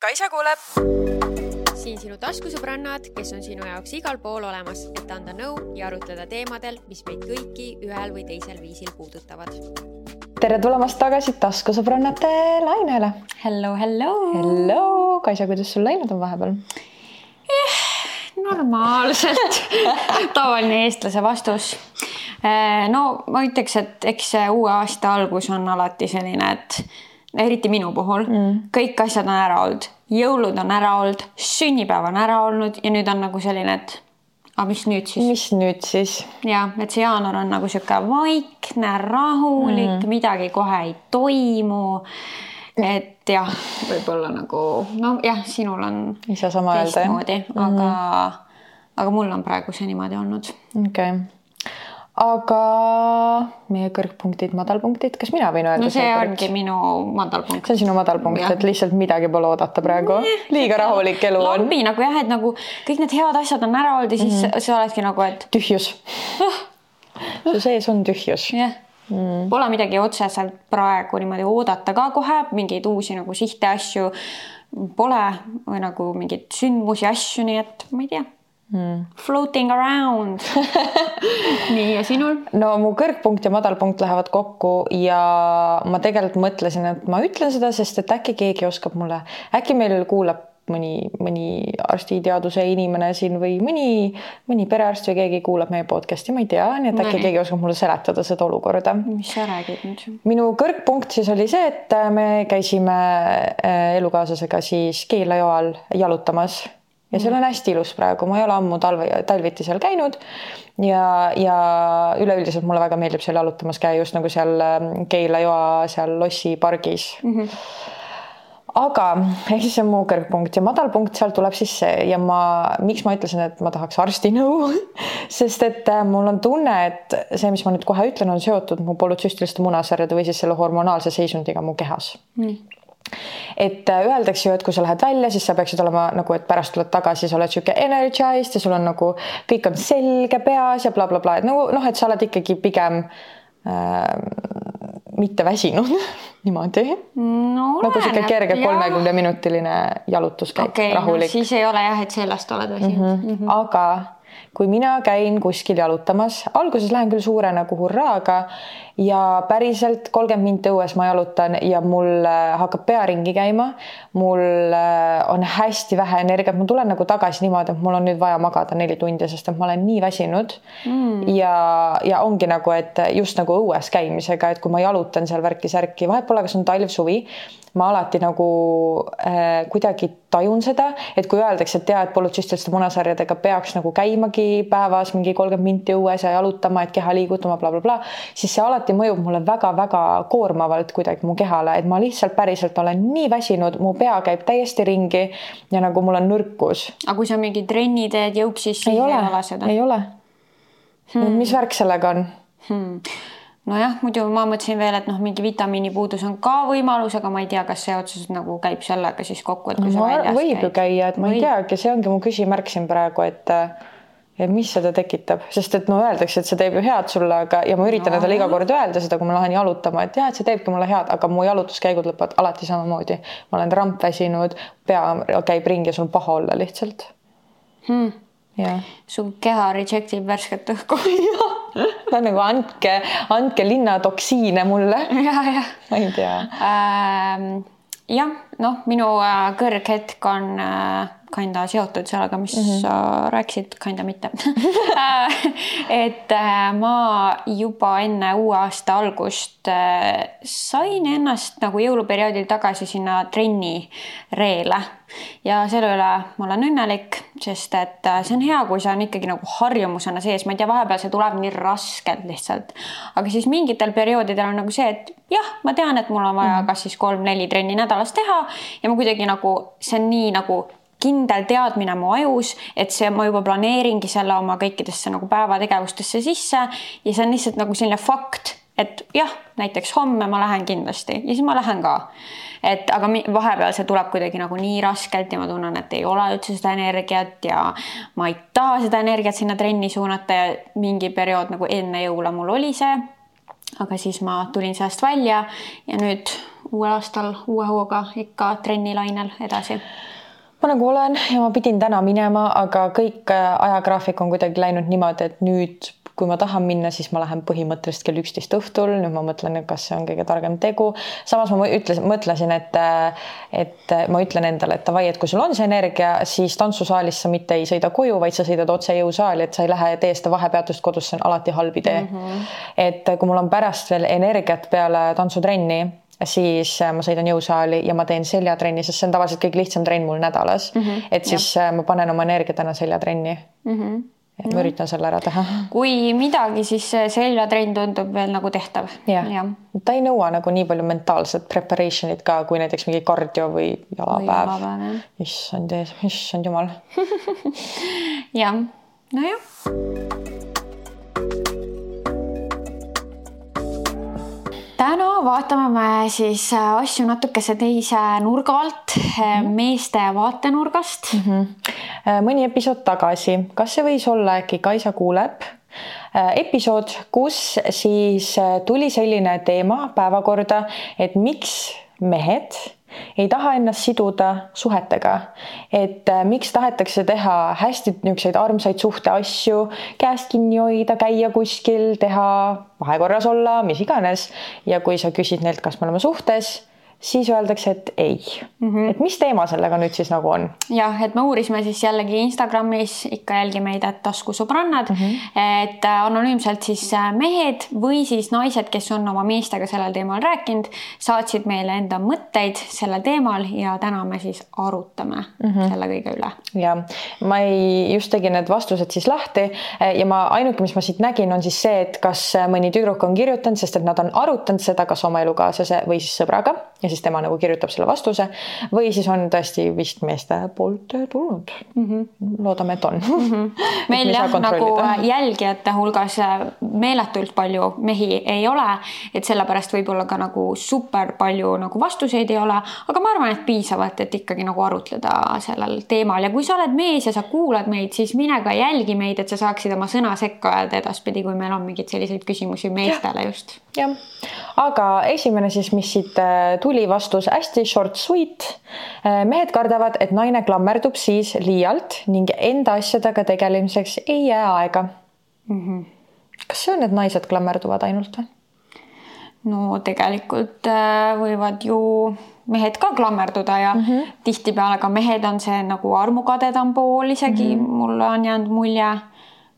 Kaisa kuuleb. siin sinu taskusõbrannad, kes on sinu jaoks igal pool olemas, et anda nõu ja arutleda teemadel, mis meid kõiki ühel või teisel viisil puudutavad. tere tulemast tagasi taskusõbrannate lainele. Hello, hello. Hello, Kaisa, kuidas sul läinud on vahepeal? normaalselt tavaline eestlase vastus. no ma ütleks, et eks see uue aasta algus on alati selline, et eriti minu puhul mm., kõik asjad on ära olnud, jõulud on ära olnud, sünnipäev on ära olnud ja nüüd on nagu selline, et aga mis nüüd siis? mis nüüd siis? ja, et see jaanuar on nagu sihuke vaikne, rahulik mm., midagi kohe ei toimu. et jah, võib-olla nagu nojah, sinul on teistmoodi, aga mm, aga mul on praegu see niimoodi olnud. okei okay aga meie kõrgpunktid, madalpunktid, kas mina võin öelda? no see ongi minu madalpunkt. see on sinu madalpunkt, et lihtsalt midagi pole oodata praegu. liiga rahulik elu on. lambi nagu jah, et nagu kõik need head asjad on ära olnud ja siis mm -hmm. sa oledki nagu, et. tühjus su sees on tühjus. jah mm.. Pole midagi otseselt praegu niimoodi oodata ka kohe, mingeid uusi nagu sihte, asju pole või nagu mingeid sündmusi, asju, nii et ma ei tea mm.. Floating around nii ja sinul? no mu kõrgpunkt ja madalpunkt lähevad kokku ja ma tegelikult mõtlesin, et ma ütlen seda, sest et äkki keegi oskab mulle, äkki meil kuulab mõni, mõni arstiteaduse inimene siin või mõni, mõni perearst või keegi kuulab meie podcast'i, ma ei tea, nii et äkki nee. keegi oskab mulle seletada seda olukorda. mis sa räägid nüüd? minu kõrgpunkt siis oli see, et me käisime äh, elukaaslasega siis Keila-Joa all jalutamas ja seal on hästi ilus praegu, ma ei ole ammu talve, talviti seal käinud. Ja, ja üleüldiselt mulle väga meeldib seal jalutamas käia just nagu seal ähm, Keila joa seal Lossi pargis. Mm. -hmm aga ehk siis see on mu kõrgpunkt ja madalpunkt sealt tuleb siis see. Ja ma, miks ma ütlesin, et ma tahaks arstinõu sest et äh, mul on tunne, et see, mis ma nüüd kohe ütlen, on seotud mu polütsüstiliste munasarjade või siis selle hormonaalse seisundiga mu kehas. Mm et äh, öeldakse ju, et kui sa lähed välja, siis sa peaksid olema nagu, et pärast tuled tagasi, sa oled sihuke energized ja sul on nagu kõik on selge peas ja blablabla bla, bla, et nagu noh, et sa oled ikkagi pigem äh, mitte väsinud niimoodi no,. nagu sihuke kerge kolmekümneminutiline jalutuskäik okay,, rahulik no,. siis ei ole jah, et sellest oled väsinud mm. -hmm. Mm -hmm. aga kui mina käin kuskil jalutamas, alguses lähen küll suure nagu hurraaga ja päriselt kolmkümmend minti õues ma jalutan ja mul äh, hakkab pea ringi käima. mul äh, on hästi vähe energiat, ma tulen nagu tagasi niimoodi, et mul on nüüd vaja magada neli tundi, sest et ma olen nii väsinud mm.. ja, ja ongi nagu, et just nagu õues käimisega, et kui ma jalutan seal värki-särki, vahet pole, kas on talv-suvi ma alati nagu äh, kuidagi tajun seda, et kui öeldakse, et et polütsüstiliste munasarjadega peaks nagu käimagi päevas mingi kolmkümmend minti õues ja jalutama, et keha liigutama bla,, blablabla, siis see alati mõjub mulle väga-väga koormavalt kuidagi mu kehale, et ma lihtsalt päriselt olen nii väsinud, mu pea käib täiesti ringi ja nagu mul on nõrkus. aga kui sa mingi trenni teed jõupsis, siis ei ole, ei ole seda? ei ole hmm.. mis värk sellega on hmm.? nojah, muidu ma mõtlesin veel, et noh, mingi vitamiinipuudus on ka võimalus, aga ma ei tea, kas see otseselt nagu käib sellega siis kokku, et kui no, sa väljas võib käid. ju käia, et ma võib. ei teagi, see ongi mu küsimärk siin praegu, et et mis seda tekitab, sest et no öeldakse, et see teeb ju head sulle, aga ja ma üritan endale iga kord öelda seda, kui ma lähen jalutama, et jah, et see teebki mulle head, aga mu jalutuskäigud lõpevad alati samamoodi. ma olen rampväsinud, pea käib ringi ja sul on paha olla lihtsalt hmm su keha reject ib värsket õhku ta on nagu andke, andke linnatoksiine mulle. ja, jah. ma ei tea ähm,. jah, noh, minu äh, kõrghetk on äh, kinda seotud sellega, mis mm -hmm. sa rääkisid, kinda mitte. Et äh, ma juba enne uue aasta algust äh, sain ennast nagu jõuluperioodil tagasi sinna trennireele ja selle üle ma olen õnnelik, sest et äh, see on hea, kui see on ikkagi nagu harjumusena sees, ma ei tea, vahepeal see tuleb nii raskelt lihtsalt, aga siis mingitel perioodidel on nagu see, et jah, ma tean, et mul on vaja mm -hmm. kas siis kolm-neli trenni nädalas teha. Ja ma kuidagi nagu, see on nii nagu kindel teadmine mu ajus, et see, ma juba planeeringi selle oma kõikidesse nagu päevategevustesse sisse ja see on lihtsalt nagu selline fakt, et jah, näiteks homme ma lähen kindlasti ja siis ma lähen ka. et aga vahepeal see tuleb kuidagi nagu nii raskelt ja ma tunnen, et ei ole üldse seda energiat ja ma ei taha seda energiat sinna trenni suunata ja mingi periood nagu enne jõule mul oli see aga siis ma tulin sellest välja ja nüüd uuel aastal uue hooga ikka trennilainel edasi ma nagu olen ja ma pidin täna minema, aga kõik äh, ajagraafik on kuidagi läinud niimoodi, et nüüd kui ma tahan minna, siis ma lähen põhimõtteliselt kell üksteist õhtul, nüüd ma mõtlen, et kas see on kõige targem tegu. samas ma ütlesin, mõtlesin, et, et ma ütlen endale, et davai, et kui sul on see energia, siis tantsusaalis sa mitte ei sõida koju, vaid sa sõidad otse jõusaali, et sa ei lähe tee seda vahepeatust kodus, see on alati halb idee mm. -hmm. et kui mul on pärast veel energiat peale tantsutrenni siis ma sõidan jõusaali ja ma teen seljatrenni, sest see on tavaliselt kõige lihtsam trenn mul nädalas mm. -hmm, et siis jah. ma panen oma energia täna seljatrenni mm. -hmm et ma üritan selle ära teha. kui midagi, siis seljatrenn tundub veel nagu tehtav. jah ja. ja., ta ei nõua nagu nii palju mentaalset preparation'it ka, kui näiteks mingi kardio või jalapäev. issand, issand jumal jah, nojah täna vaatame me siis äh, asju natukese teise nurga alt mm, -hmm. meeste vaatenurgast mm. -hmm. mõni episood tagasi, kas see võis olla äkki Kaisa kuuleb? episood, kus siis tuli selline teema päevakorda, et miks mehed ei taha ennast siduda suhetega. et äh, miks tahetakse teha hästi niisuguseid armsaid suhteasju, käest kinni hoida, käia kuskil, teha vahekorras olla, mis iganes. ja kui sa küsid neilt, kas me oleme suhtes siis öeldakse, et ei mm. -hmm. et mis teema sellega nüüd siis nagu on? jah, et me uurisime siis jällegi Instagramis ikka jälgi meid, et taskusõbrannad mm, -hmm. et äh, anonüümselt siis äh, mehed või siis naised, kes on oma meestega sellel teemal rääkinud, saatsid meile enda mõtteid sellel teemal ja täna me siis arutame mm -hmm. selle kõige üle. ja ma ei, just tegin need vastused siis lahti äh, ja ma ainuke, mis ma siit nägin, on siis see, et kas mõni tüdruk on kirjutanud, sest et nad on arutanud seda kas oma elukaaslase või siis sõbraga ja siis tema nagu kirjutab selle vastuse või siis on tõesti vist meeste poolt tulnud mm. -hmm. loodame, et on mm. -hmm. meil jah, nagu jälgijate hulgas meeletult palju mehi ei ole, et sellepärast võib-olla ka nagu super palju nagu vastuseid ei ole, aga ma arvan, et piisavalt, et ikkagi nagu arutleda sellel teemal ja kui sa oled mees ja sa kuulad meid, siis mine ka jälgi meid, et sa saaksid oma sõna sekka öelda edaspidi, kui meil on mingeid selliseid küsimusi meestele just. jah, aga esimene siis, mis siit äh, tuli tuli vastus hästi short sweet. Äh, mehed kardavad, et naine klammerdub siis liialt ning enda asjadega tegelemiseks ei jää aega mm. -hmm. kas see on, et naised klammerduvad ainult või? no tegelikult äh, võivad ju mehed ka klammerduda ja mm -hmm. tihtipeale ka mehed on see nagu armukadedam pool isegi mm, -hmm. mulle on jäänud mulje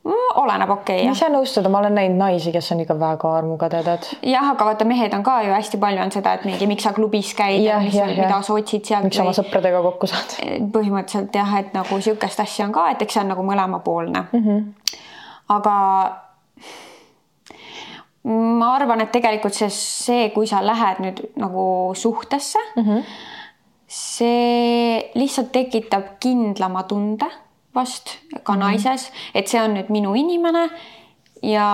oleneb okei okay,. ma ei saa nõustuda, ma olen näinud naisi, kes on ikka väga armukadedad. jah, aga vaata, mehed on ka ju hästi palju on seda, et mingi, miks sa klubis käid ja, ja, ja mida sa otsid sealt. miks sa oma sõpradega kokku saad. Eh, põhimõtteliselt jah, et nagu sihukest asja on ka, et eks see on nagu mõlemapoolne mm. -hmm. aga ma arvan, et tegelikult see, see, kui sa lähed nüüd nagu suhtesse mm, -hmm. see lihtsalt tekitab kindlama tunde vast ka -hmm. naises, et see on nüüd minu inimene ja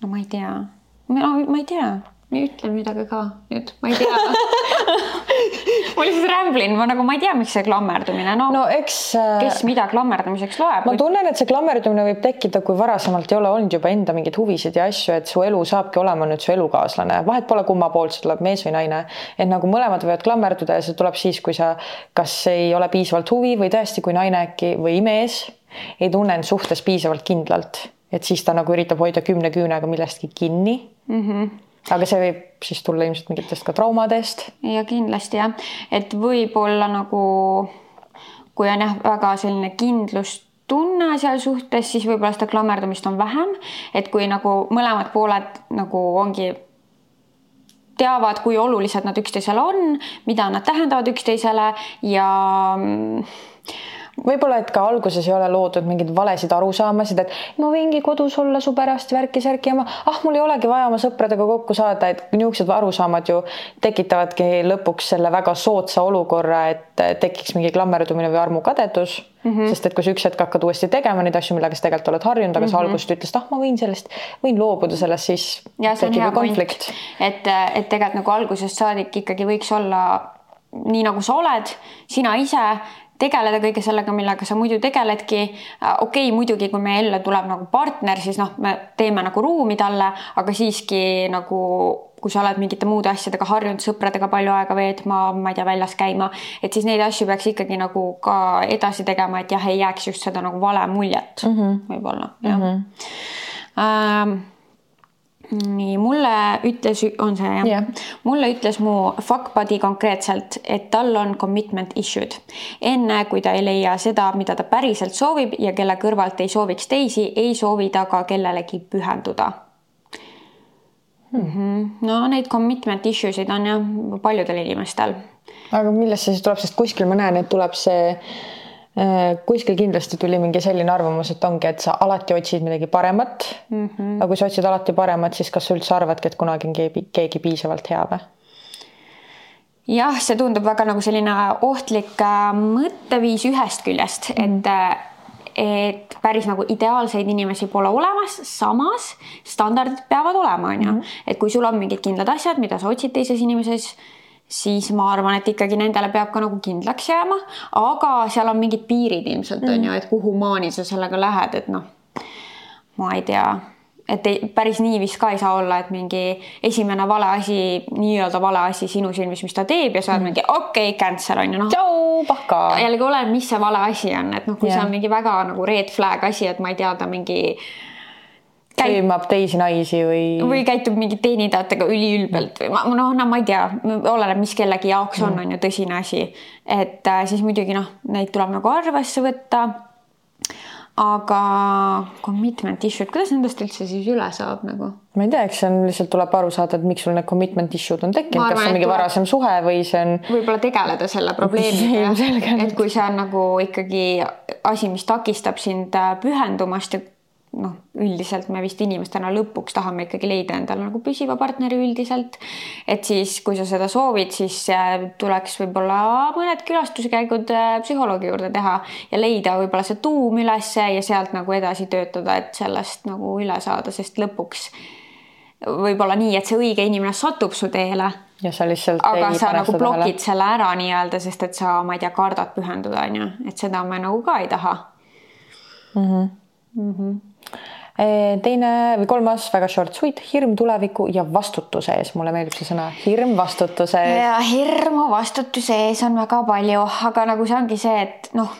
no ma ei tea, ma ei tea ütlen midagi ka nüüd, ma ei tea ma lihtsalt rämblin, ma nagu, ma ei tea, miks see klammerdumine, no, no eks. Äh, kes mida klammerdamiseks loeb. ma tunnen, et see klammerdumine võib tekkida, kui varasemalt ei ole olnud juba enda mingeid huvisid ja asju, et su elu saabki olema nüüd su elukaaslane, vahet pole, kumma poolt see tuleb, mees või naine. et nagu mõlemad võivad klammerduda ja see tuleb siis, kui sa kas ei ole piisavalt huvi või tõesti, kui naine äkki või mees ei tunne end suhtes piisavalt kindlalt, et siis ta nagu üritab hoida kümne küünega millestki kinni mm. -hmm aga see võib siis tulla ilmselt mingitest ka traumadest. ja kindlasti jah, et võib-olla nagu kui on jah, väga selline kindlustunne seal suhtes, siis võib-olla seda klammerdumist on vähem, et kui nagu mõlemad pooled nagu ongi teavad, kui olulised nad üksteisele on, mida nad tähendavad üksteisele ja mm, võib-olla, et ka alguses ei ole loodud mingeid valesid arusaamasid, et ma võingi kodus olla su pärast värki-särki ja ma, ah, mul ei olegi vaja oma sõpradega kokku saada, et niisugused arusaamad ju tekitavadki lõpuks selle väga soodsa olukorra, et tekiks mingi klammerdumine või armukadedus mm. -hmm. sest et kui sa üks hetk hakkad uuesti tegema neid asju, millega sa tegelikult oled harjunud, aga mm -hmm. sa mhm. alguses ütlesid, ah, ma võin sellest, võin loobuda sellest, siis ja, tekib ju konflikt. et, et tegelikult nagu algusest saadik ikkagi võiks olla nii nagu sa oled, sina ise tegeleda kõige sellega, millega sa muidu tegeledki. okei okay,, muidugi, kui meie ellu tuleb nagu partner, siis noh, me teeme nagu ruumi talle, aga siiski nagu kui sa oled mingite muude asjadega harjunud, sõpradega palju aega veetma, ma ei tea, väljas käima, et siis neid asju peaks ikkagi nagu ka edasi tegema, et jah, ei jääks just seda nagu vale muljet mm -hmm. võib-olla, jah mm. -hmm. Ähm, nii mulle ütles, on see jah yeah.? mulle ütles mu fuck buddy konkreetselt, et tal on commitment issue'd. enne kui ta ei leia seda, mida ta päriselt soovib ja kelle kõrvalt ei sooviks teisi, ei soovi ta ka kellelegi pühenduda hmm.. no neid commitment issue sid on jah paljudel inimestel. aga millest see siis tuleb, sest kuskil ma näen, et tuleb see kuskil kindlasti tuli mingi selline arvamus, et ongi, et sa alati otsid midagi paremat mm. -hmm. aga kui sa otsid alati paremat, siis kas sa üldse arvadki, et kunagi on keegi, keegi piisavalt hea või? jah, see tundub väga nagu selline ohtlik äh, mõtteviis ühest küljest mm, -hmm. et äh, et päris nagu ideaalseid inimesi pole olemas, samas standardid peavad olema, onju. Mhm. et kui sul on mingid kindlad asjad, mida sa otsid teises inimeses siis ma arvan, et ikkagi nendele peab ka nagu kindlaks jääma, aga seal on mingid piirid ilmselt mm. on ju, et kuhumaani sa sellega lähed, et noh, ma ei tea, et ei, päris nii vist ka ei saa olla, et mingi esimene vale asi, nii-öelda vale asi sinu silmis, mis ta teeb ja sa oled mm. mingi okei okay,, cancel on ju noh. tšau, pahka. jällegi oleneb, mis see vale asi on, et noh, kui yeah. see on mingi väga nagu red flag asi, et ma ei tea, ta mingi sõimab teisi naisi või? või käitub mingi teenindajatega üliülbelt või ma, noh, no ma ei tea, oleneb, mis kellegi jaoks on, mm. on ju tõsine asi. et äh, siis muidugi noh, neid tuleb nagu arvesse võtta. aga commitment issue'd, kuidas nendest üldse siis üle saab nagu? ma ei tea, eks see on lihtsalt tuleb aru saada, et miks sul need commitment issue'd on tekkinud, kas see on mingi tuleb... varasem suhe või see on. võib-olla tegeleda selle probleemiga et kui see on nagu ikkagi asi, mis takistab sind äh, pühendumast ja noh, üldiselt me vist inimestena lõpuks tahame ikkagi leida endale nagu püsiva partneri üldiselt. et siis, kui sa seda soovid, siis äh, tuleks võib-olla mõned külastuskäigud äh, psühholoogi juurde teha ja leida võib-olla see tuum ülesse ja sealt nagu edasi töötada, et sellest nagu üle saada, sest lõpuks võib-olla nii, et see õige inimene satub su teele. ja sa lihtsalt. aga sa nagu blokid selle ära nii-öelda, sest et sa, ma ei tea, kardad pühenduda, onju, et seda me nagu ka ei taha mm. -hmm. -hmm teine või kolmas väga short sweet, hirm tuleviku ja vastutuse ees, mulle meeldib see sõna, hirm vastutuse ees. ja hirmu vastutuse ees on väga palju, aga nagu see ongi see, et noh,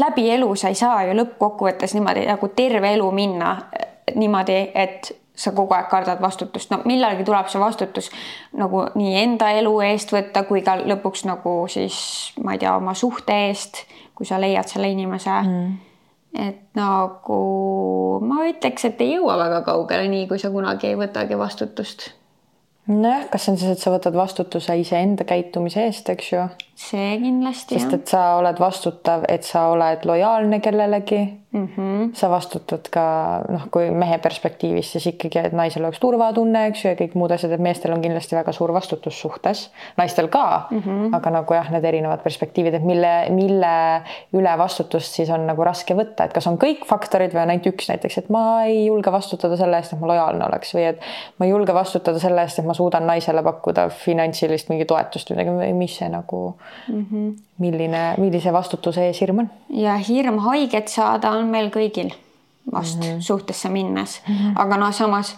läbi elu sa ei saa ju lõppkokkuvõttes niimoodi nagu terve elu minna niimoodi, et sa kogu aeg kardad vastutust, no millalgi tuleb see vastutus nagu nii enda elu eest võtta kui ka lõpuks nagu siis ma ei tea, oma suhte eest, kui sa leiad selle inimese mm et nagu ma ütleks, et ei jõua väga kaugele, nii kui sa kunagi ei võtagi vastutust. nojah, kas see on siis, et sa võtad vastutuse iseenda käitumise eest, eks ju? See kindlasti. sest et sa oled vastutav, et sa oled lojaalne kellelegi mm. -hmm. sa vastutad ka noh, kui mehe perspektiivist, siis ikkagi, et naisel oleks turvatunne, eks ju, ja kõik muud asjad, et meestel on kindlasti väga suur vastutus suhtes, naistel ka mm, -hmm. aga nagu jah, need erinevad perspektiivid, et mille, mille üle vastutust siis on nagu raske võtta, et kas on kõik faktorid või on ainult üks näiteks, et ma ei julge vastutada selle eest, et ma lojaalne oleks või et ma ei julge vastutada selle eest, et ma suudan naisele pakkuda finantsilist mingi toetust või midagi, mis see nagu mm. -hmm. milline, millise vastutuse ees hirm on? ja hirm haiget saada on meil kõigil vast mm -hmm. suhtesse minnes mm, -hmm. aga noh, samas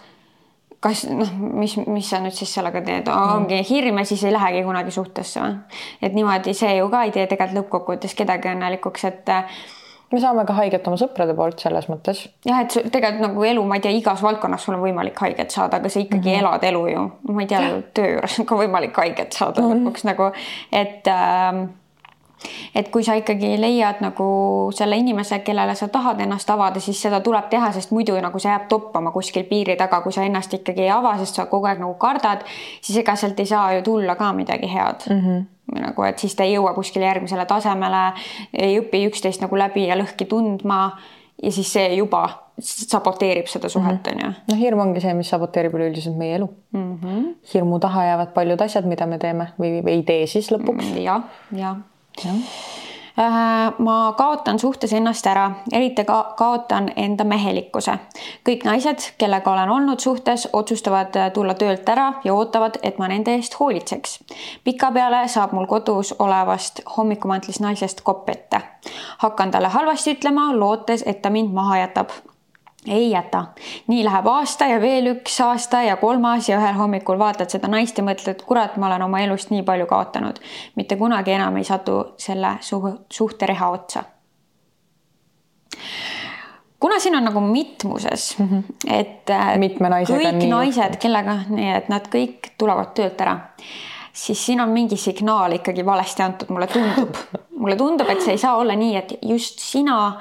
kas noh, mis, mis sa nüüd siis sellega teed, ongi mhm. hirm ja siis ei lähegi kunagi suhtesse või? et niimoodi see ju ka ei tee tegelikult lõppkokkuvõttes kedagi õnnelikuks, et me saame ka haiget oma sõprade poolt selles mõttes. jah, et tegelikult nagu elu, ma ei tea, igas valdkonnas sul on võimalik haiget saada, aga sa ikkagi mm -hmm. elad elu ju, ma ei tea, töö juures on ka võimalik haiget saada mm -hmm. lõpuks nagu, et äh, et kui sa ikkagi leiad nagu selle inimese, kellele sa tahad ennast avada, siis seda tuleb teha, sest muidu nagu see jääb toppama kuskil piiri taga, kui sa ennast ikkagi ei ava, sest sa kogu aeg nagu kardad, siis ega sealt ei saa ju tulla ka midagi head mm. -hmm nagu, et siis ta ei jõua kuskile järgmisele tasemele, ei õpi üksteist nagu läbi ja lõhki tundma ja siis see juba saboteerib seda suhet, mhm. on ju. noh, hirm ongi see, mis saboteerib üleüldiselt meie elu mm. -hmm. hirmu taha jäävad paljud asjad, mida me teeme või ei tee siis lõpuks ja,. jah, jah Äh, ma kaotan suhtes ennast ära, eriti ka kaotan enda mehelikkuse. kõik naised, kellega olen olnud suhtes, otsustavad äh, tulla töölt ära ja ootavad, et ma nende eest hoolitseks. pikapeale saab mul kodus olevast hommikumantlis naisest kopp ette. hakkan talle halvasti ütlema, lootes, et ta mind maha jätab ei jäta. nii läheb aasta ja veel üks aasta ja kolmas ja ühel hommikul vaatad seda naist ja mõtled, kurat, ma olen oma elust nii palju kaotanud. mitte kunagi enam ei satu selle suh suhte reha otsa. kuna siin on nagu mitmuses -hmm. et äh, mitme naisega kõik naised, kellega, nii et nad kõik tulevad töölt ära, siis siin on mingi signaal ikkagi valesti antud, mulle tundub mulle tundub, et see ei saa olla nii, et just sina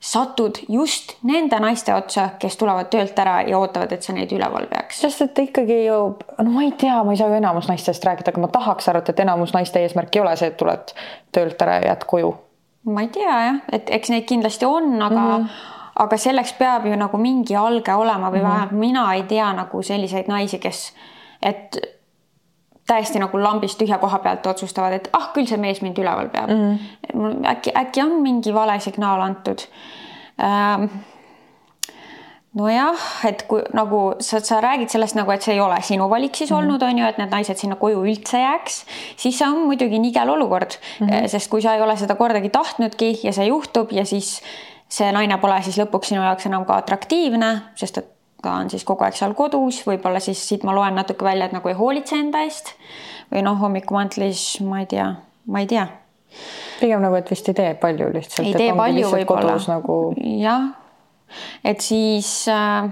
satud just nende naiste otsa, kes tulevad töölt ära ja ootavad, et sa neid üleval peaks. sest et ikkagi ju, no ma ei tea, ma ei saa ju enamus naistest rääkida, aga ma tahaks arvata, et enamus naiste eesmärk ei ole see, et tuled töölt ära ja jääd koju. ma ei tea jah, et eks neid kindlasti on, aga mm, -hmm. aga selleks peab ju nagu mingi alge olema või mm -hmm. vähemalt mina ei tea nagu selliseid naisi, kes, et täiesti nagu lambist tühja koha pealt otsustavad, et ah, küll see mees mind üleval peab mm. -hmm. äkki, äkki on mingi vale signaal antud ähm, nojah, et kui nagu sa, sa räägid sellest nagu, et see ei ole sinu valik siis mm -hmm. olnud, on ju, et need naised sinna koju üldse jääks, siis see on muidugi nigel olukord mm, -hmm. sest kui sa ei ole seda kordagi tahtnudki ja see juhtub ja siis see naine pole siis lõpuks sinu jaoks enam ka atraktiivne, sest et ka on siis kogu aeg seal kodus, võib-olla siis siit ma loen natuke välja, et nagu ei hoolitse enda eest või noh, hommikumatlis ma ei tea, ma ei tea. pigem nagu, et vist ei tee palju lihtsalt. ei tee palju võib-olla. Nagu... jah, et siis äh,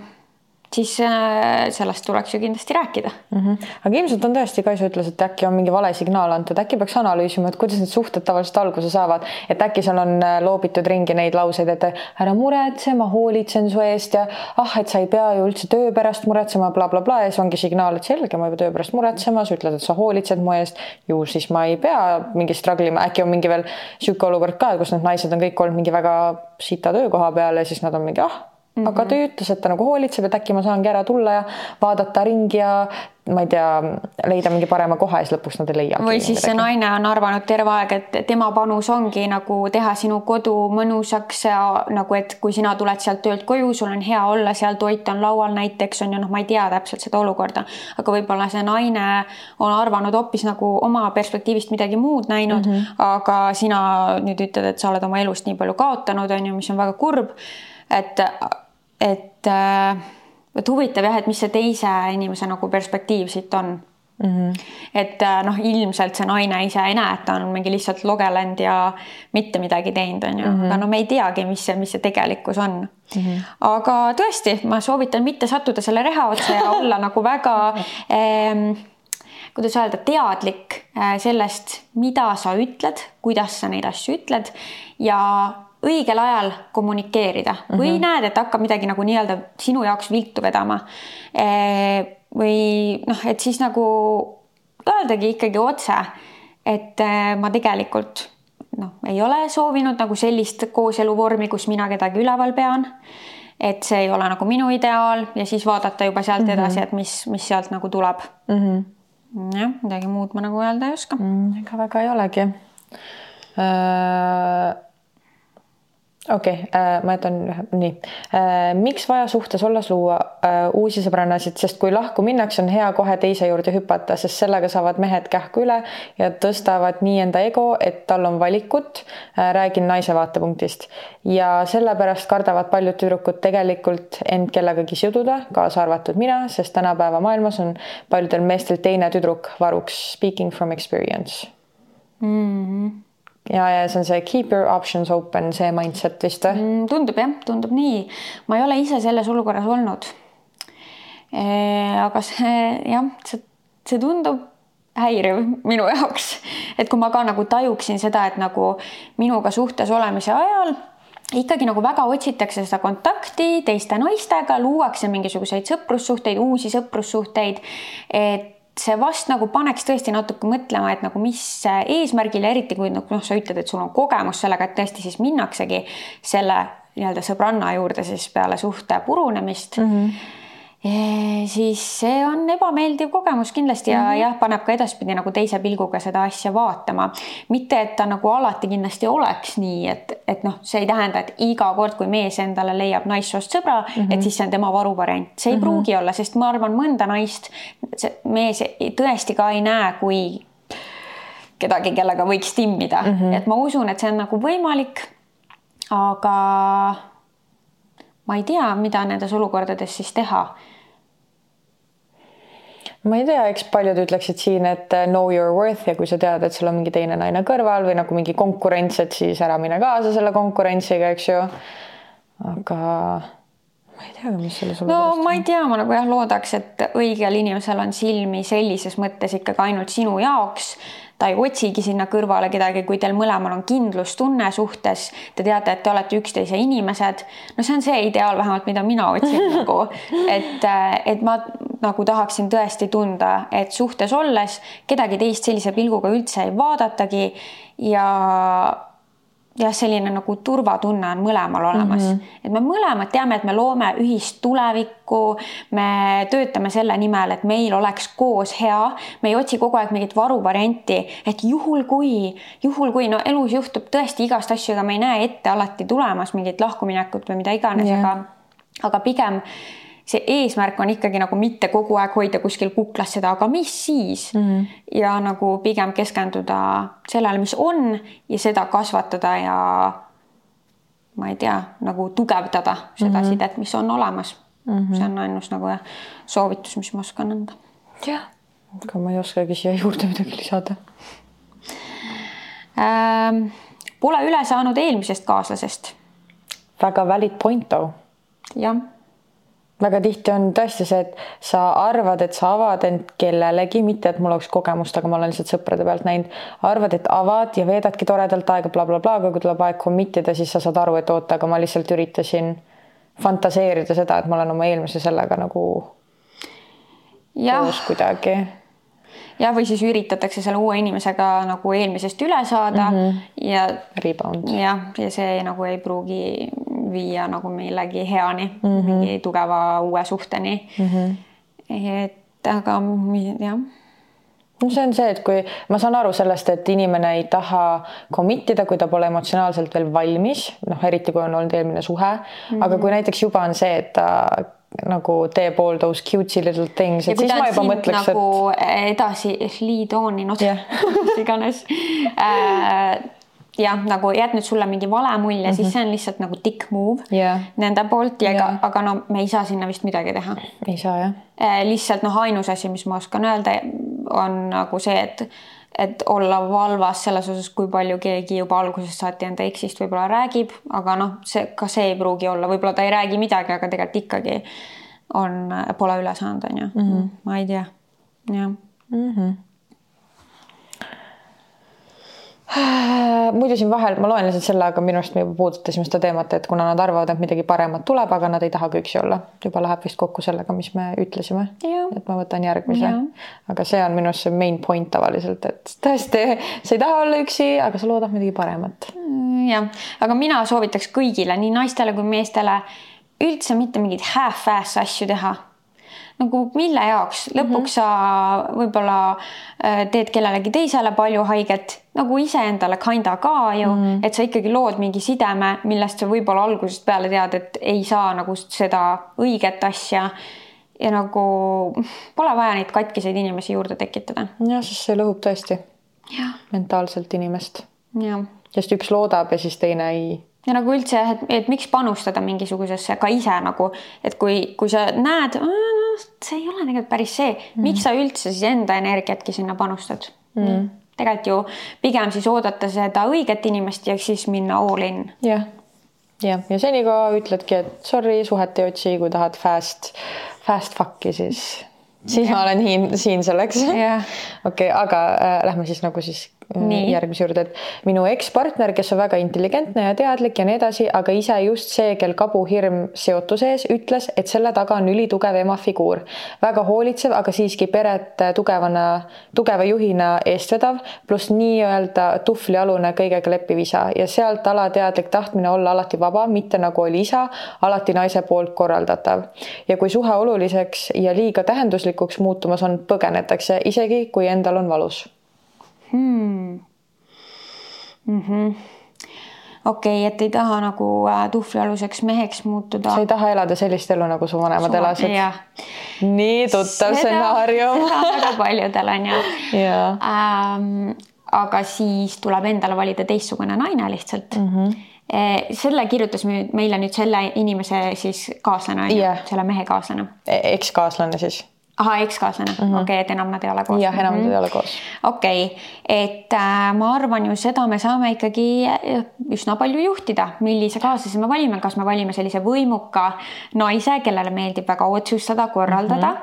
siis äh, sellest tuleks ju kindlasti rääkida. Mm. -hmm. aga ilmselt on tõesti, Kaisa ütles, et äkki on mingi vale signaal antud, äkki peaks analüüsima, et kuidas need suhted tavaliselt alguse saavad, et äkki seal on äh, loobitud ringi neid lauseid, et ära muretse, ma hoolitsen su eest ja ah, et sa ei pea ju üldse töö pärast muretsema bla,, blablabla ja siis ongi signaal, et selge, ma ei pea töö pärast muretsema, sa ütled, et sa hoolitsed mu eest, ju siis ma ei pea mingi struggle ima, äkki on mingi veel niisugune olukord ka, kus need naised on kõik olnud mingi väga sita töökoha peal ja siis nad on mingi ah Mm -hmm. aga ta ütles, et ta nagu hoolitseb, et äkki ma saangi ära tulla ja vaadata ringi ja ma ei tea, leida mingi parema koha ja siis lõpuks nad ei leia. või siis see naine on arvanud terve aeg, et tema panus ongi nagu teha sinu kodu mõnusaks ja nagu, et kui sina tuled sealt töölt koju, sul on hea olla, seal toit on laual näiteks on ju noh, ma ei tea täpselt seda olukorda, aga võib-olla see naine on arvanud hoopis nagu oma perspektiivist midagi muud näinud mm, -hmm. aga sina nüüd ütled, et sa oled oma elust nii palju kaotanud, on ju, mis on väga kurb. et et, äh, et huvitav jah, et mis see teise inimese nagu perspektiiv siit on Mm -hmm. et äh, noh, ilmselt see naine ise ei näe, et ta on mingi lihtsalt logelenud ja mitte midagi teinud, on ju mm, -hmm. aga no me ei teagi, mis see, mis see tegelikkus on mm. -hmm. aga tõesti, ma soovitan mitte sattuda selle reha otsa ja olla nagu väga ähm, kuidas öelda, teadlik äh, sellest, mida sa ütled, kuidas sa neid asju ütled ja õigel ajal kommunikeerida mm -hmm. või mhm. näed, et hakkab midagi nagu nii-öelda sinu jaoks viltu vedama. Eh, või noh, et siis nagu öeldagi ikkagi otse, et eh, ma tegelikult noh, ei ole soovinud nagu sellist kooseluvormi, kus mina kedagi üleval pean. et see ei ole nagu minu ideaal ja siis vaadata juba sealt mm -hmm. edasi, et mis, mis sealt nagu tuleb mm. -hmm. jah, midagi muud ma nagu öelda ei oska mm,. ega väga ei olegi äh okei okay, äh,, ma jätan ühe, nii äh,. miks vaja suhtes olles luua äh, uusi sõbrannasid, sest kui lahku minnakse, on hea kohe teise juurde hüpata, sest sellega saavad mehed kähku üle ja tõstavad nii enda ego, et tal on valikut äh,. räägin naise vaatepunktist ja sellepärast kardavad paljud tüdrukud tegelikult end kellegagi siduda, kaasa arvatud mina, sest tänapäeva maailmas on paljudel meestel teine tüdruk varuks. Speaking from experience mm. -hmm ja, ja see on see keep your options open, see mindset vist või mm,? tundub jah, tundub nii. ma ei ole ise selles olukorras olnud e,. aga see jah, see, see tundub häiriv minu jaoks, et kui ma ka nagu tajuksin seda, et nagu minuga suhtes olemise ajal ikkagi nagu väga otsitakse seda kontakti teiste naistega, luuakse mingisuguseid sõprussuhteid, uusi sõprussuhteid. et see vast nagu paneks tõesti natuke mõtlema, et nagu mis eesmärgil ja eriti kui noh, sa ütled, et sul on kogemus sellega, et tõesti siis minnaksegi selle nii-öelda sõbranna juurde siis peale suhte purunemist mm. -hmm siis see on ebameeldiv kogemus kindlasti ja mm -hmm. jah, paneb ka edaspidi nagu teise pilguga seda asja vaatama. mitte, et ta nagu alati kindlasti oleks nii, et, et noh, see ei tähenda, et iga kord, kui mees endale leiab naissoost sõbra mm, -hmm. et siis see on tema varuvariant, see ei mm -hmm. pruugi olla, sest ma arvan, mõnda naist see mees tõesti ka ei näe, kui kedagi, kellega võiks timmida mm, -hmm. et ma usun, et see on nagu võimalik. aga ma ei tea, mida nendes olukordades siis teha. Ma ei tea, eks paljud ütleksid siin, et uh, know your worth ja kui sa tead, et sul on mingi teine naine kõrval või nagu mingi konkurents, et siis ära mine kaasa selle konkurentsiga, eks ju. aga ma ei tea, mis selles no ma ei tea, ma nagu jah loodaks, et õigel inimesel on silmi sellises mõttes ikkagi ainult sinu jaoks ta ei otsigi sinna kõrvale kedagi, kui teil mõlemal on kindlustunne suhtes, te teate, et te olete üksteise inimesed. no see on see ideaal vähemalt, mida mina otsin nagu, et, et ma nagu tahaksin tõesti tunda, et suhtes olles kedagi teist sellise pilguga üldse ei vaadatagi. Ja jah, selline nagu turvatunne on mõlemal olemas mm, -hmm. et me mõlemad teame, et me loome ühist tulevikku. me töötame selle nimel, et meil oleks koos hea, me ei otsi kogu aeg mingit varuvarianti, et juhul kui, juhul kui no elus juhtub tõesti igast asju, ega me ei näe ette alati tulemas mingit lahkuminekut või mida iganes yeah., aga, aga pigem see eesmärk on ikkagi nagu mitte kogu aeg hoida kuskil kuklas seda, aga mis siis mm. -hmm. ja nagu pigem keskenduda sellele, mis on ja seda kasvatada ja ma ei tea, nagu tugevdada seda mm -hmm. sidet, mis on olemas mm. -hmm. see on ainus nagu soovitus, mis ma oskan anda. jah, aga ma ei oskagi siia juurde midagi lisada ähm,. Pole üle saanud eelmisest kaaslasest. väga valid point though. jah väga tihti on tõesti see, et sa arvad, et sa avad end kellelegi, mitte et mul oleks kogemust, aga ma olen lihtsalt sõprade pealt näinud, arvad, et avad ja veedadki toredalt aega blablabla bla, bla, aga kui tuleb aeg commit ida, siis sa saad aru, et oota, aga ma lihtsalt üritasin fantaseerida seda, et ma olen oma eelmise sellega nagu koos kuidagi jah, või siis üritatakse selle uue inimesega nagu eelmisest üle saada mm -hmm. ja. Rebound. jah, ja see nagu ei pruugi viia nagu millegi heani mm, -hmm. mingi tugeva uue suhteni mm. -hmm. et aga jah no see on see, et kui ma saan aru sellest, et inimene ei taha commit ida, kui ta pole emotsionaalselt veel valmis, noh, eriti kui on olnud eelmine suhe mm, -hmm. aga kui näiteks juba on see, et ta nagu teeb all those cutesy little things, et siis ma juba mõtleks, nagu et. edasi lead on'i, noh yeah. mis iganes äh, jah, nagu jätnud sulle mingi vale mulje mm, -hmm. siis mhm. see on lihtsalt nagu dick move yeah. nende poolt ja yeah. aga, aga no me ei saa sinna vist midagi teha. ei saa jah äh,. lihtsalt noh, ainus asi, mis ma oskan öelda, on nagu see, et et olla valvas selles osas, kui palju keegi juba algusest saati enda eksist võib-olla räägib, aga noh, see ka see ei pruugi olla, võib-olla ta ei räägi midagi, aga tegelikult ikkagi on, pole üle saanud, on ju mm. -hmm. ma ei tea, jah mm. -hmm muidu siin vahel ma loen lihtsalt selle, aga minu arust me juba puudutasime seda teemat, et kuna nad arvavad, et midagi paremat tuleb, aga nad ei tahagi üksi olla, juba läheb vist kokku sellega, mis me ütlesime. et ma võtan järgmise. aga see on minu arust see main point tavaliselt, et tõesti, sa ei taha olla üksi, aga sa loodad midagi paremat. Mm, jah, aga mina soovitaks kõigile, nii naistele kui meestele üldse mitte mingeid half-ass asju teha nagu mille jaoks, lõpuks mm -hmm. sa võib-olla äh, teed kellelegi teisele palju haiget, nagu iseendale kinda ka ju mm, -hmm. et sa ikkagi lood mingi sideme, millest sa võib-olla algusest peale tead, et ei saa nagu seda õiget asja. ja nagu pole vaja neid katkiseid inimesi juurde tekitada. jah, sest see lõhub tõesti ja. mentaalselt inimest. sest üks loodab ja siis teine ei ja nagu üldse, et, et miks panustada mingisugusesse ka ise nagu, et kui, kui sa näed, see ei ole tegelikult päris see mm., miks sa üldse siis enda energiatki sinna panustad mm.? tegelikult ju pigem siis oodata seda õiget inimest ja siis minna all in. jah, jah, ja senikaua ütledki, et sorry, suhet ei otsi, kui tahad fast, fast fuck'i, siis siis ja. ma olen siin, siin selleks. okei aga äh, lähme siis nagu siis Nii. järgmise juurde, et minu ekspartner, kes on väga intelligentne ja teadlik ja nii edasi, aga ise just see, kel kabuhirm seotuse ees, ütles, et selle taga on ülitugev ema figuur. väga hoolitsev, aga siiski peret tugevana, tugeva juhina eestvedav, pluss nii-öelda tuhvlialune kõigega leppiv isa ja sealt alateadlik tahtmine olla alati vaba, mitte nagu oli isa, alati naise poolt korraldatav. ja kui suhe oluliseks ja liiga tähenduslikuks muutumas on, põgenetakse, isegi kui endal on valus hmm.. Mm -hmm okei okay,, et ei taha nagu äh, tuhvlialuseks meheks muutuda. sa ei taha elada sellist elu, nagu su vanemad su... elasid. nii tuttav stsenaarium. väga paljudel on ju. Ähm, aga siis tuleb endale valida teistsugune naine lihtsalt mm. -hmm selle kirjutas meile nüüd selle inimese siis kaaslane yeah., selle mehe kaaslane. E-, ekskaaslane siis ahah, ekskaaslane mm -hmm., okei okay,, et enam nad ei ole koos. jah, enam nad mm -hmm. ei ole koos. okei okay., et äh, ma arvan ju seda me saame ikkagi äh, üsna palju juhtida, millise kaaslase me valime, kas me valime sellise võimuka naise, kellele meeldib väga otsustada, korraldada mm.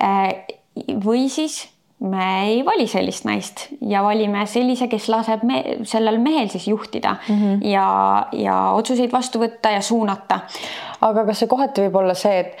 -hmm. või siis me ei vali sellist naist ja valime sellise, kes laseb me, sellel mehel siis juhtida mm -hmm. ja, ja otsuseid vastu võtta ja suunata. aga kas see kohati võib olla see, et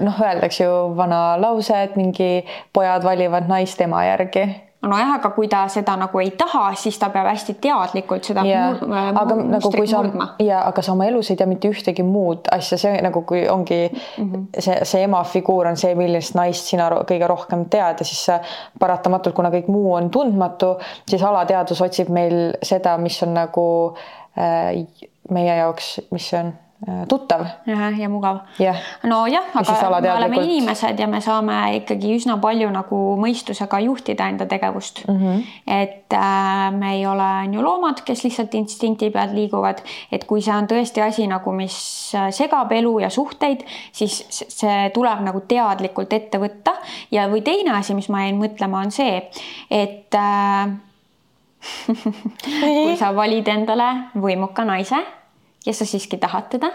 noh, öeldakse ju vana lause, et mingi pojad valivad naist ema järgi nojah, aga kui ta seda nagu ei taha, siis ta peab hästi teadlikult seda yeah. Äh, aga nagu kui sa ja aga sa oma elus ei tea mitte ühtegi muud asja, see nagu kui ongi mm -hmm. see, see ema figuur on see, millist naist sina kõige rohkem tead ja siis paratamatult, kuna kõik muu on tundmatu, siis alateadvus otsib meil seda, mis on nagu äh, meie jaoks, mis see on tuttav. ja mugav nojah, aga me oleme inimesed ja me saame ikkagi üsna palju nagu mõistusega juhtida enda tegevust mm. -hmm. et äh, me ei ole on ju loomad, kes lihtsalt instinkti pealt liiguvad, et kui see on tõesti asi nagu, mis äh, segab elu ja suhteid, siis see tuleb nagu teadlikult ette võtta ja, või teine asi, mis ma jäin mõtlema, on see, et äh, kui sa valid endale võimuka naise ja sa siiski tahad teda,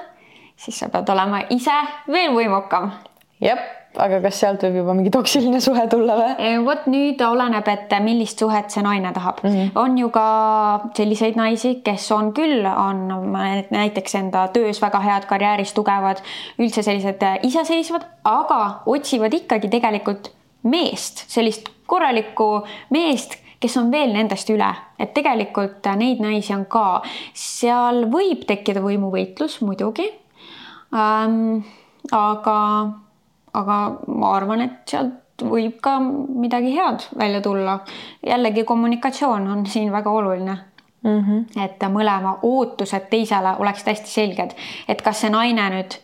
siis sa pead olema ise veel võimukam. jep, aga kas sealt võib juba mingi toksiline suhe tulla või? E, vot nüüd oleneb, et millist suhet see naine tahab mm. -hmm. on ju ka selliseid naisi, kes on küll, on näiteks enda töös väga head, karjääris tugevad, üldse sellised iseseisvad, aga otsivad ikkagi tegelikult meest, sellist korralikku meest, kes on veel nendest üle, et tegelikult neid naisi on ka, seal võib tekkida võimuvõitlus muidugi ähm,. aga, aga ma arvan, et sealt võib ka midagi head välja tulla. jällegi kommunikatsioon on siin väga oluline mm. -hmm. et mõlema ootused teisele oleksid hästi selged, et kas see naine nüüd,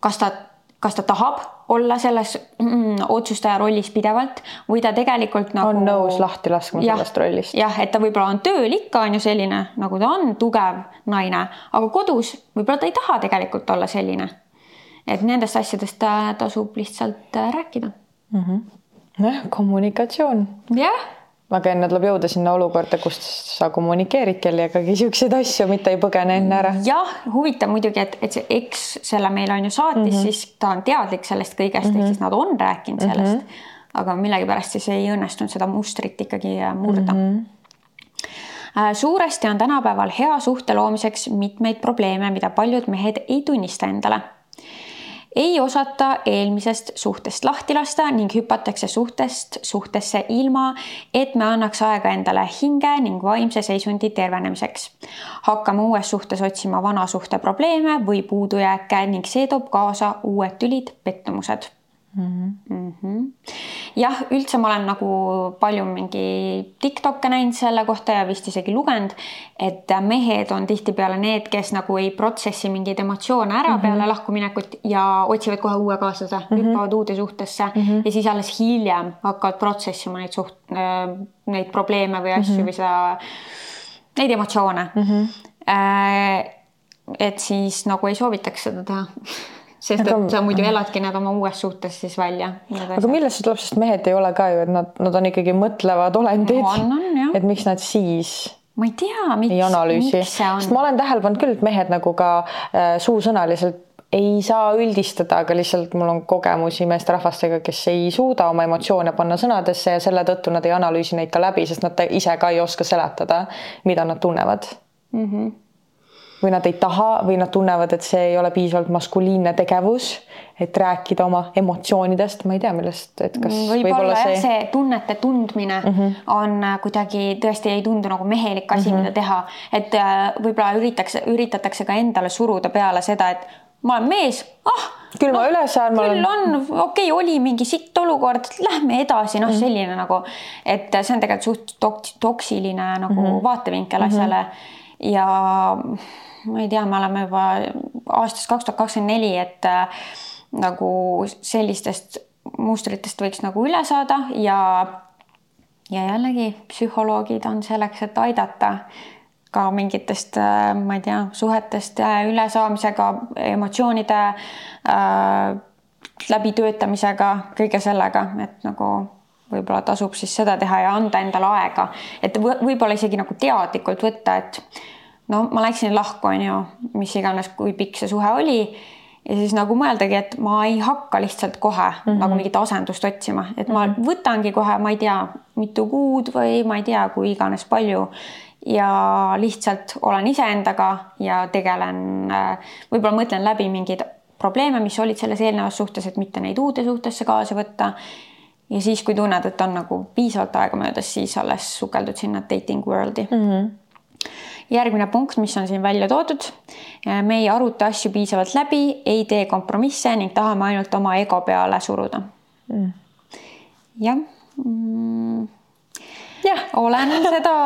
kas ta, kas ta tahab olla selles mm, otsustaja rollis pidevalt või ta tegelikult nagu on nõus lahti laskma ja, sellest rollist. jah, et ta võib-olla on tööl ikka on ju selline, nagu ta on, tugev naine, aga kodus võib-olla ta ei taha tegelikult olla selline. et nendest asjadest tasub lihtsalt äh, rääkida mm. -hmm. nojah, kommunikatsioon. jah aga enne tuleb jõuda sinna olukorda, kus sa kommunikeerid kellegagi siukseid asju, mitte ei põgene enne ära. jah, huvitav muidugi, et, et see eks selle meile on ju saatis mm, -hmm. siis ta on teadlik sellest kõigest mm, -hmm. ehk mhm. siis nad on rääkinud sellest mm. -hmm. aga millegipärast siis ei õnnestunud seda mustrit ikkagi murda mm. -hmm suuresti on tänapäeval hea suhte loomiseks mitmeid probleeme, mida paljud mehed ei tunnista endale ei osata eelmisest suhtest lahti lasta ning hüpatakse suhtest suhtesse ilma, et me annaks aega endale hinge ning vaimse seisundi tervenemiseks. hakkame uues suhtes otsima vana suhte probleeme või puudujääke ning see toob kaasa uued tülid, pettumused mm. -hmm. jah, üldse ma olen nagu palju mingi Tiktok'e näinud selle kohta ja vist isegi lugenud, et mehed on tihtipeale need, kes nagu ei protsessi mingeid emotsioone ära mm -hmm. peale lahkuminekut ja otsivad kohe uue kaaslase mm, -hmm. hüppavad uude suhtesse mm -hmm. ja siis alles hiljem hakkavad protsessima neid suht-, äh, neid probleeme või asju mm -hmm. või seda, neid emotsioone mm. -hmm. et siis nagu ei soovitaks seda teha sest aga, et sa muidu eladki need oma uues suhtes siis välja. aga millest see tuleb, sest mehed ei ole ka ju, et nad, nad on ikkagi mõtlevad olendid no,. et miks nad siis ma ei tea, miks, ei analüüsi, sest ma olen tähele küll, et mehed nagu ka äh, suusõnaliselt ei saa üldistada, aga lihtsalt mul on kogemusi meesterahvastega, kes ei suuda oma emotsioone panna sõnadesse ja selle tõttu nad ei analüüsi neid ka läbi, sest nad ise ka ei oska seletada, mida nad tunnevad mm. -hmm. Või nad ei taha või nad tunnevad, et see ei ole piisavalt maskuliinne tegevus, et rääkida oma emotsioonidest, ma ei tea, millest, et kas võib-olla võib see... see tunnete tundmine mm -hmm. on äh, kuidagi tõesti ei tundu nagu mehelik asi mm, -hmm. mida teha, et äh, võib-olla üritatakse, üritatakse ka endale suruda peale seda, et ma olen mees, ah. küll no, ma üles saan. küll on, okei okay,, oli mingi sitt olukord, lähme edasi, noh mm -hmm., selline nagu, et see on tegelikult suht toks, toksiline nagu mm -hmm. vaatevinkel asjale mm. -hmm. ja ma ei tea, me oleme juba aastast kaks tuhat kakskümmend neli, et äh, nagu sellistest mustritest võiks nagu üle saada ja ja jällegi psühholoogid on selleks, et aidata ka mingitest, äh, ma ei tea, suhetest äh, ülesaamisega, emotsioonide äh, läbitöötamisega, kõige sellega, et nagu võib-olla tasub siis seda teha ja anda endale aega, et võib-olla isegi nagu teadlikult võtta, et no ma läksin lahku, on ju, mis iganes, kui pikk see suhe oli ja siis nagu mõeldagi, et ma ei hakka lihtsalt kohe mm -hmm. nagu mingit asendust otsima, et ma mm -hmm. võtangi kohe, ma ei tea, mitu kuud või ma ei tea, kui iganes palju ja lihtsalt olen iseendaga ja tegelen, äh, võib-olla mõtlen läbi mingeid probleeme, mis olid selles eelnevas suhtes, et mitte neid uude suhtesse kaasa võtta. ja siis, kui tunned, et on nagu piisavalt aega möödas, siis alles sukeldud sinna dating world'i mm. -hmm järgmine punkt, mis on siin välja toodud. me ei aruta asju piisavalt läbi, ei tee kompromisse ning tahame ainult oma ego peale suruda. Mm.. jah. Mm.. jah, olen seda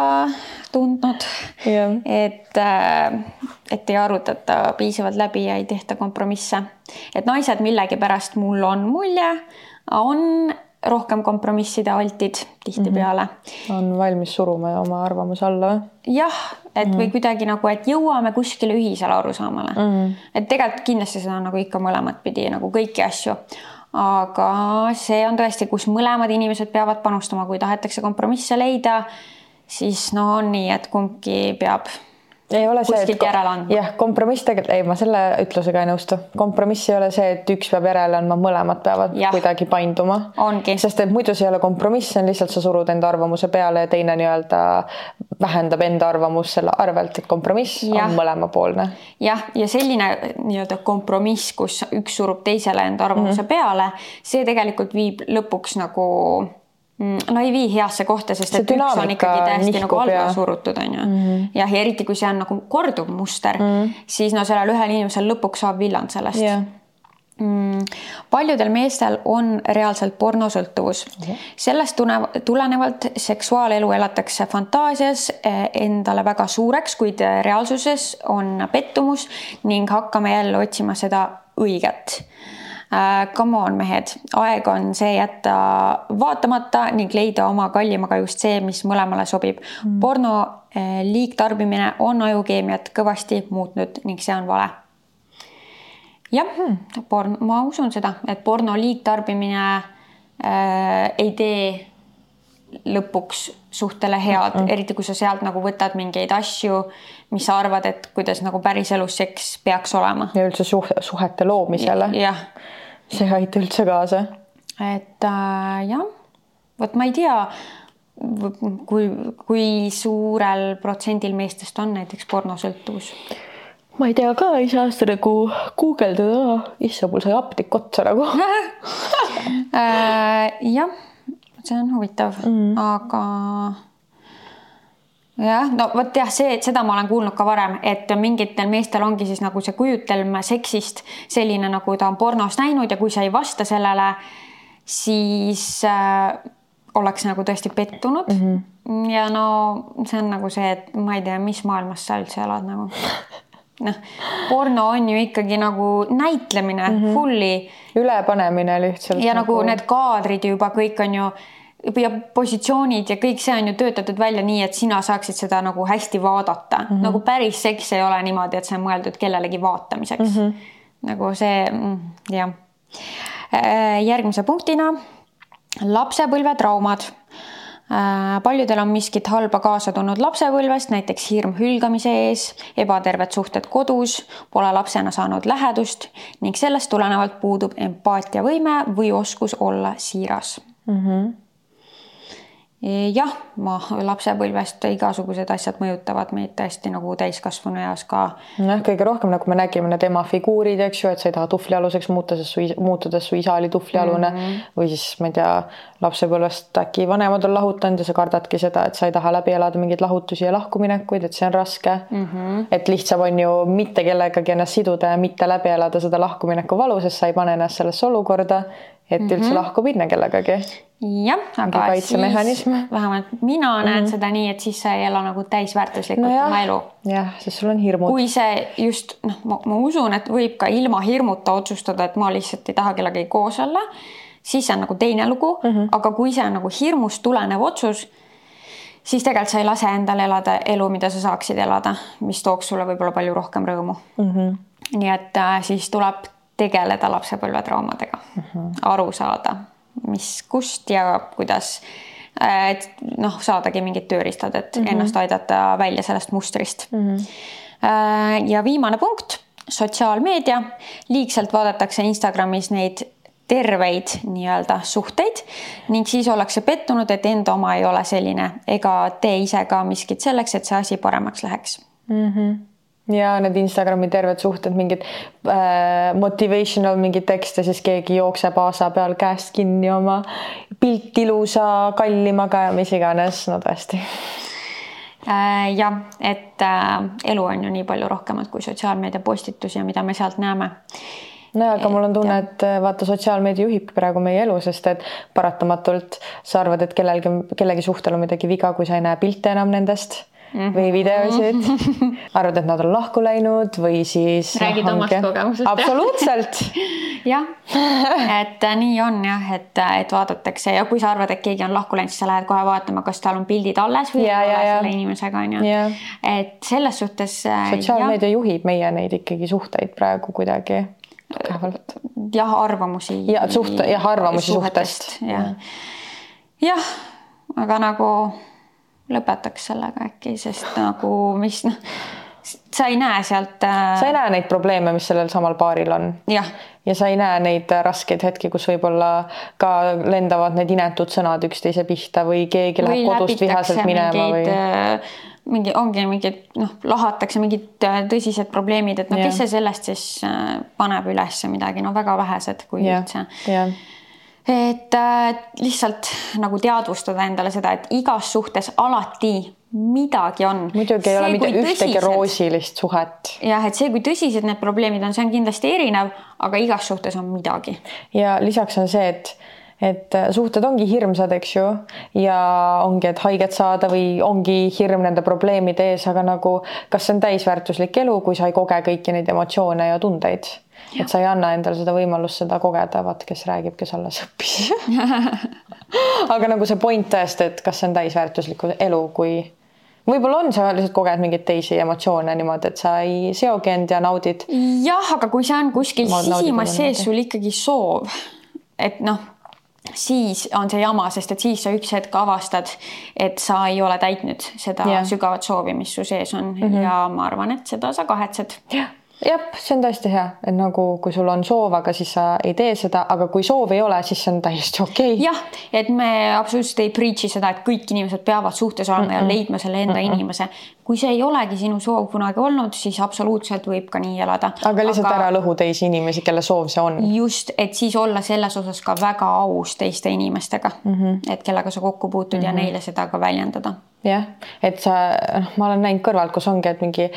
tundnud, et, äh, et ei arutata piisavalt läbi ja ei tehta kompromisse. et naised millegipärast mul on mulje, on rohkem kompromisside altid tihtipeale mm. -hmm. on valmis suruma oma arvamuse alla või? jah, et mm -hmm. või kuidagi nagu, et jõuame kuskile ühisele arusaamale mm. -hmm. et tegelikult kindlasti seda on nagu ikka mõlemat pidi nagu kõiki asju. aga see on tõesti, kus mõlemad inimesed peavad panustama, kui tahetakse kompromisse leida siis no on nii, et kumbki peab ei ole see, et jah, kompromiss tegelikult, ei, ma selle ütlusega ei nõustu. kompromiss ei ole see, et üks peab järele andma, mõlemad peavad ja. kuidagi painduma. sest et muidu see ei ole kompromiss, see on lihtsalt sa surud enda arvamuse peale ja teine nii-öelda vähendab enda arvamust selle arvelt, et kompromiss ja. on mõlemapoolne. jah, ja selline nii-öelda kompromiss, kus üks surub teisele enda arvamuse mm -hmm. peale, see tegelikult viib lõpuks nagu no ei vii heasse kohta, sest see et üks on ikkagi täiesti nagu alla surutud, on ju mm -hmm.. jah, ja eriti kui see on nagu korduv muster mm, -hmm. siis no sellel ühel inimesel lõpuks saab villand sellest yeah. Mm, paljudel meestel on reaalselt pornosõltuvus mm. -hmm. sellest tulenevalt seksuaalelu elatakse fantaasias eh, endale väga suureks, kuid reaalsuses on pettumus ning hakkame jälle otsima seda õiget Äh, come on, mehed, aeg on see jätta vaatamata ning leida oma kallimaga just see, mis mõlemale sobib mm.. porno äh, liigtarbimine on ajukeemiat kõvasti muutnud ning see on vale. jah mm., porn, ma usun seda, et porno liigtarbimine äh, ei tee lõpuks suhtele head mm, -mm. eriti kui sa sealt nagu võtad mingeid asju, mis sa arvad, et kuidas nagu päriselus seks peaks olema. ja üldse suh suhete loomisele. jah see ei aita üldse kaasa. et äh, jah, vot ma ei tea, kui, kui suurel protsendil meestest on näiteks pornosõltuvus? Ma ei tea ka, ei saa seda nagu guugeldada, issand, mul sai apteek otsa nagu. Äh, jah, see on huvitav. Mm., aga jah, no vot jah, see, seda ma olen kuulnud ka varem, et mingitel meestel ongi siis nagu see kujutelm seksist selline, nagu ta on pornos näinud ja kui sa ei vasta sellele, siis äh, ollakse nagu tõesti pettunud mm. -hmm. ja no see on nagu see, et ma ei tea, mis maailmas sa üldse elad nagu. noh, porno on ju ikkagi nagu näitlemine mm, -hmm. fully. ülepanemine lihtsalt. ja nagu, nagu need kaadrid juba kõik on ju ja positsioonid ja kõik see on ju töötatud välja nii, et sina saaksid seda nagu hästi vaadata mm, -hmm. nagu päris seks ei ole niimoodi, et see on mõeldud kellelegi vaatamiseks mm. -hmm. nagu see mm, jah. Äh, järgmise punktina lapsepõlvetraumad paljudel on miskit halba kaasa tulnud lapsepõlvest, näiteks hirm hülgamise ees, ebaterved suhted kodus, pole lapsena saanud lähedust ning sellest tulenevalt puudub empaatiavõime või oskus olla siiras mm. -hmm jah, ma lapsepõlvest igasugused asjad mõjutavad meid tõesti nagu täiskasvanu eas ka. nojah, kõige rohkem nagu me nägime need ema figuurid, eks ju, et sa ei taha tuhvlialuseks muuta, sest su muutuda su isa oli tuhvlialune mm -hmm. või siis ma ei tea, lapsepõlvest äkki vanemad on lahutanud ja sa kardadki seda, et sa ei taha läbi elada mingeid lahutusi ja lahkuminekuid, et see on raske mm. -hmm. et lihtsam on ju mitte kellegagi ennast siduda ja mitte läbi elada seda lahkumineku valu, sest sa ei pane ennast sellesse olukorda et üldse mm -hmm. lahku minna kellegagi. jah, aga siis vähemalt mina näen mm -hmm. seda nii, et siis sa ei ela nagu täisväärtuslikult no oma elu. jah, sest sul on hirmud. kui see just noh, ma usun, et võib ka ilma hirmuta otsustada, et ma lihtsalt ei taha kellegagi koos olla, siis see on nagu teine lugu mm, -hmm. aga kui see on nagu hirmust tulenev otsus siis tegelikult sa ei lase endal elada elu, mida sa saaksid elada, mis tooks sulle võib-olla palju rohkem rõõmu mm. -hmm. nii et äh, siis tuleb tegeleda lapsepõlvetraumadega mm, -hmm. aru saada, mis, kust ja kuidas. et noh, saadagi mingid tööriistad, et mm -hmm. ennast aidata välja sellest mustrist mm. -hmm. ja viimane punkt, sotsiaalmeedia. liigselt vaadatakse Instagramis neid terveid nii-öelda suhteid ning siis ollakse pettunud, et enda oma ei ole selline ega tee ise ka miskit selleks, et see asi paremaks läheks mm. -hmm ja need Instagrami terved suhted, mingid äh, motivational mingeid tekste, siis keegi jookseb aasa peal käest kinni oma pilt ilusa kallimaga ja mis iganes, no tõesti äh,. jah, et äh, elu on ju nii palju rohkemat kui sotsiaalmeedia postitusi ja mida me sealt näeme no aga mul on tunne, et äh, vaata, sotsiaalmeedia juhib praegu meie elu, sest et paratamatult sa arvad, et kellelgi, kellegi suhtel on midagi viga, kui sa ei näe pilte enam nendest mm. Või videosid arvad, et nad on lahku läinud või siis. räägid noh, omast kogemusest. absoluutselt jah, et äh, nii on jah, et, äh, et vaadatakse ja kui sa arvad, et keegi on lahku läinud, siis sa lähed kohe vaatama, kas tal on pildid alles või ei ole selle inimesega on ju. et selles suhtes. Äh, sotsiaalmeedia juhib meie neid ikkagi suhteid praegu kuidagi tugevalt. jah, arvamusi. ja suht, jah, arvamusi suhtest, suhtest.. jah ja. ja., aga nagu lõpetaks sellega äkki, sest nagu mis noh, sa ei näe sealt äh.... sa ei näe neid probleeme, mis sellel samal paaril on. ja sa ei näe neid raskeid hetki, kus võib-olla ka lendavad need inetud sõnad üksteise pihta või keegi läheb või kodust vihaselt minema või äh, mingi, ongi mingid noh, lahatakse mingid äh, tõsised probleemid, et no kes see sellest siis äh, paneb üles midagi, no väga vähesed, kui ja. üldse et äh, lihtsalt nagu teadvustada endale seda, et igas suhtes alati midagi on. muidugi ei see, ole mitte ühtegi roosilist suhet. jah, et see, kui tõsised need probleemid on, see on kindlasti erinev, aga igas suhtes on midagi. ja lisaks on see, et et äh, suhted ongi hirmsad, eks ju, ja ongi, et haiget saada või ongi hirm nende probleemide ees, aga nagu kas see on täisväärtuslik elu, kui sa ei koge kõiki neid emotsioone ja tundeid et sa ei anna endale seda võimalust seda kogeda, vaat kes räägib, kes alles õppis aga nagu see point tõesti, et kas see on täisväärtuslik elu, kui võib-olla on, sa lihtsalt koged mingeid teisi emotsioone niimoodi, et sa ei seogi end ja naudid. jah, aga kui see on kuskil sisimas sees sul ikkagi soov, et noh, siis on see jama, sest et siis sa üks hetk avastad, et sa ei ole täitnud seda yeah. sügavat soovi, mis su sees on mm -hmm. ja ma arvan, et seda sa kahetsed. jah jah, see on tõesti hea, et nagu kui sul on soov, aga siis sa ei tee seda, aga kui soovi ei ole, siis see on täiesti okei okay.. jah, et me absoluutselt ei preach'i seda, et kõik inimesed peavad suhtes olema mm -mm. ja leidma selle enda mm -mm. inimese. kui see ei olegi sinu soov kunagi olnud, siis absoluutselt võib ka nii elada. aga lihtsalt aga... ära lõhu teisi inimesi, kelle soov see on. just, et siis olla selles osas ka väga aus teiste inimestega mm, -hmm. et kellega sa kokku puutud mm -hmm. ja mhm. neile seda ka väljendada jah, et sa, noh, ma olen näinud kõrvalt, kus ongi, et mingi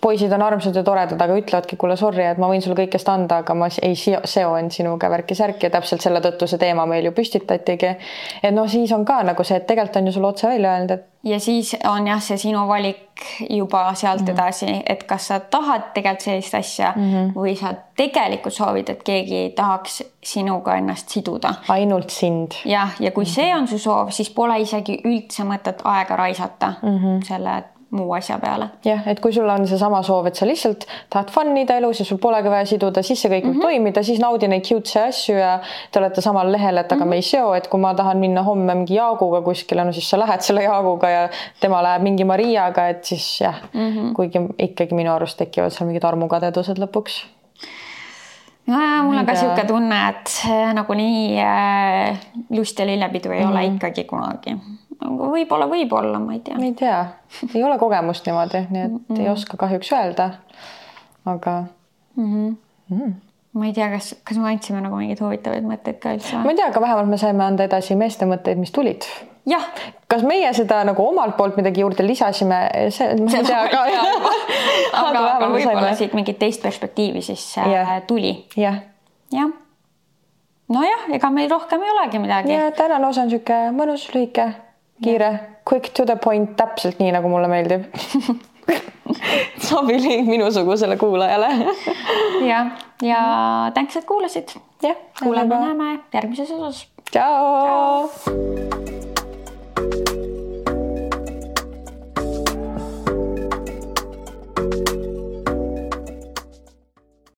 poisid on armsad ja toredad, aga ütlevadki, kuule, sorry, et ma võin sulle kõigest anda, aga ma ei seo end sinuga värki-särki ja täpselt selle tõttu see teema meil ju püstitatigi. et noh, siis on ka nagu see, et tegelikult on ju sulle otse välja öelnud, et. ja siis on jah, see sinu valik juba sealt mm -hmm. edasi, et kas sa tahad tegelikult sellist asja mm -hmm. või sa tegelikult soovid, et keegi tahaks sinuga ennast siduda. ainult sind. jah, ja kui mm -hmm. see on su soov, siis pole isegi üldse mõtet aega raisata mm -hmm. selle muu asja peale. jah, et kui sul on seesama soov, et sa lihtsalt tahad fun ida elus ja sul polegi vaja siduda, siis see kõik võib mm -hmm. toimida, siis naudi neid cute asju ja te olete samal lehel, et aga mm -hmm. me ei seo, et kui ma tahan minna homme mingi Jaaguga kuskile, no siis sa lähed selle Jaaguga ja tema läheb mingi Mariaga, et siis jah mm, -hmm. kuigi ikkagi minu arust tekivad seal mingid armukadedused lõpuks nojah, mul on ka niisugune tunne, et nagunii äh, lust ja lillepidu ei mm ole mhm. ikkagi kunagi. võib-olla, võib-olla, ma ei tea. ei tea, ei ole kogemust niimoodi, nii et mm -hmm. ei oska kahjuks öelda. aga mm. -hmm. Mm. Ma ei tea, kas, kas me andsime nagu mingeid huvitavaid mõtteid ka üldse? ma ei tea, aga vähemalt me saime anda edasi meeste mõtteid, mis tulid jah. kas meie seda nagu omalt poolt midagi juurde lisasime, see, ma ei tea ka. aga, aga võib-olla siit mingit teist perspektiivi siis yeah. Äh, tuli ja.. jah. nojah, ega meil rohkem ei olegi midagi. ja tänane osa on sihuke mõnus, lühike, kiire, quick to the point, täpselt nii nagu mulle meeldib sobilik minusugusele kuulajale. jah, ja tänks, et kuulasid. jah, kuuleme-näeme järgmises osas. tšau, tšau..